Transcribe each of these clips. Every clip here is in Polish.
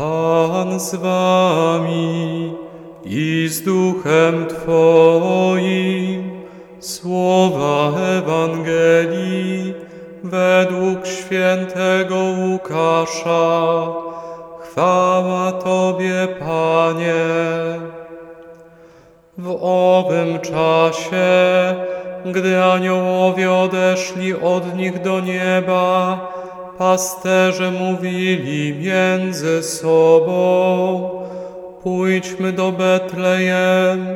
Pan z wami i z duchem Twoim. Słowa Ewangelii według świętego Łukasza. Chwała Tobie, Panie. W owym czasie, gdy aniołowie odeszli od nich do nieba, pasterze mówili między sobą, pójdźmy do Betlejem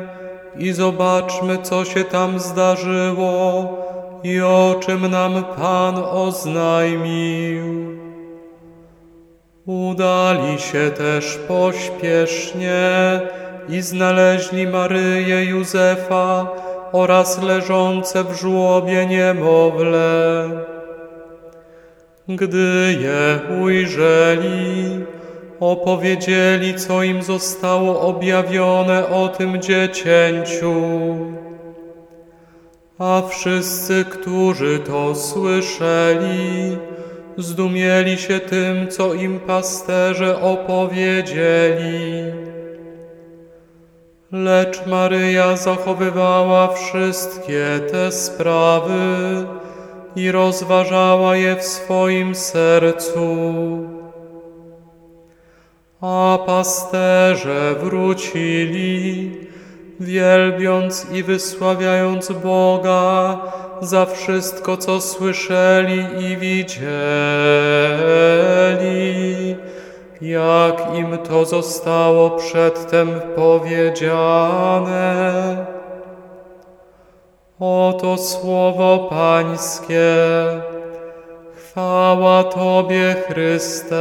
i zobaczmy, co się tam zdarzyło i o czym nam Pan oznajmił. Udali się też pośpiesznie i znaleźli Maryję Józefa oraz leżące w żłobie niemowlę. Gdy je ujrzeli, opowiedzieli, co im zostało objawione o tym dziecięciu. A wszyscy, którzy to słyszeli, zdumieli się tym, co im pasterze opowiedzieli. Lecz Maryja zachowywała wszystkie te sprawy i rozważała je w swoim sercu. A pasterze wrócili, wielbiąc i wysławiając Boga za wszystko, co słyszeli i widzieli, jak im to zostało przedtem powiedziane. Oto słowo Pańskie. Chwała Tobie, Chryste.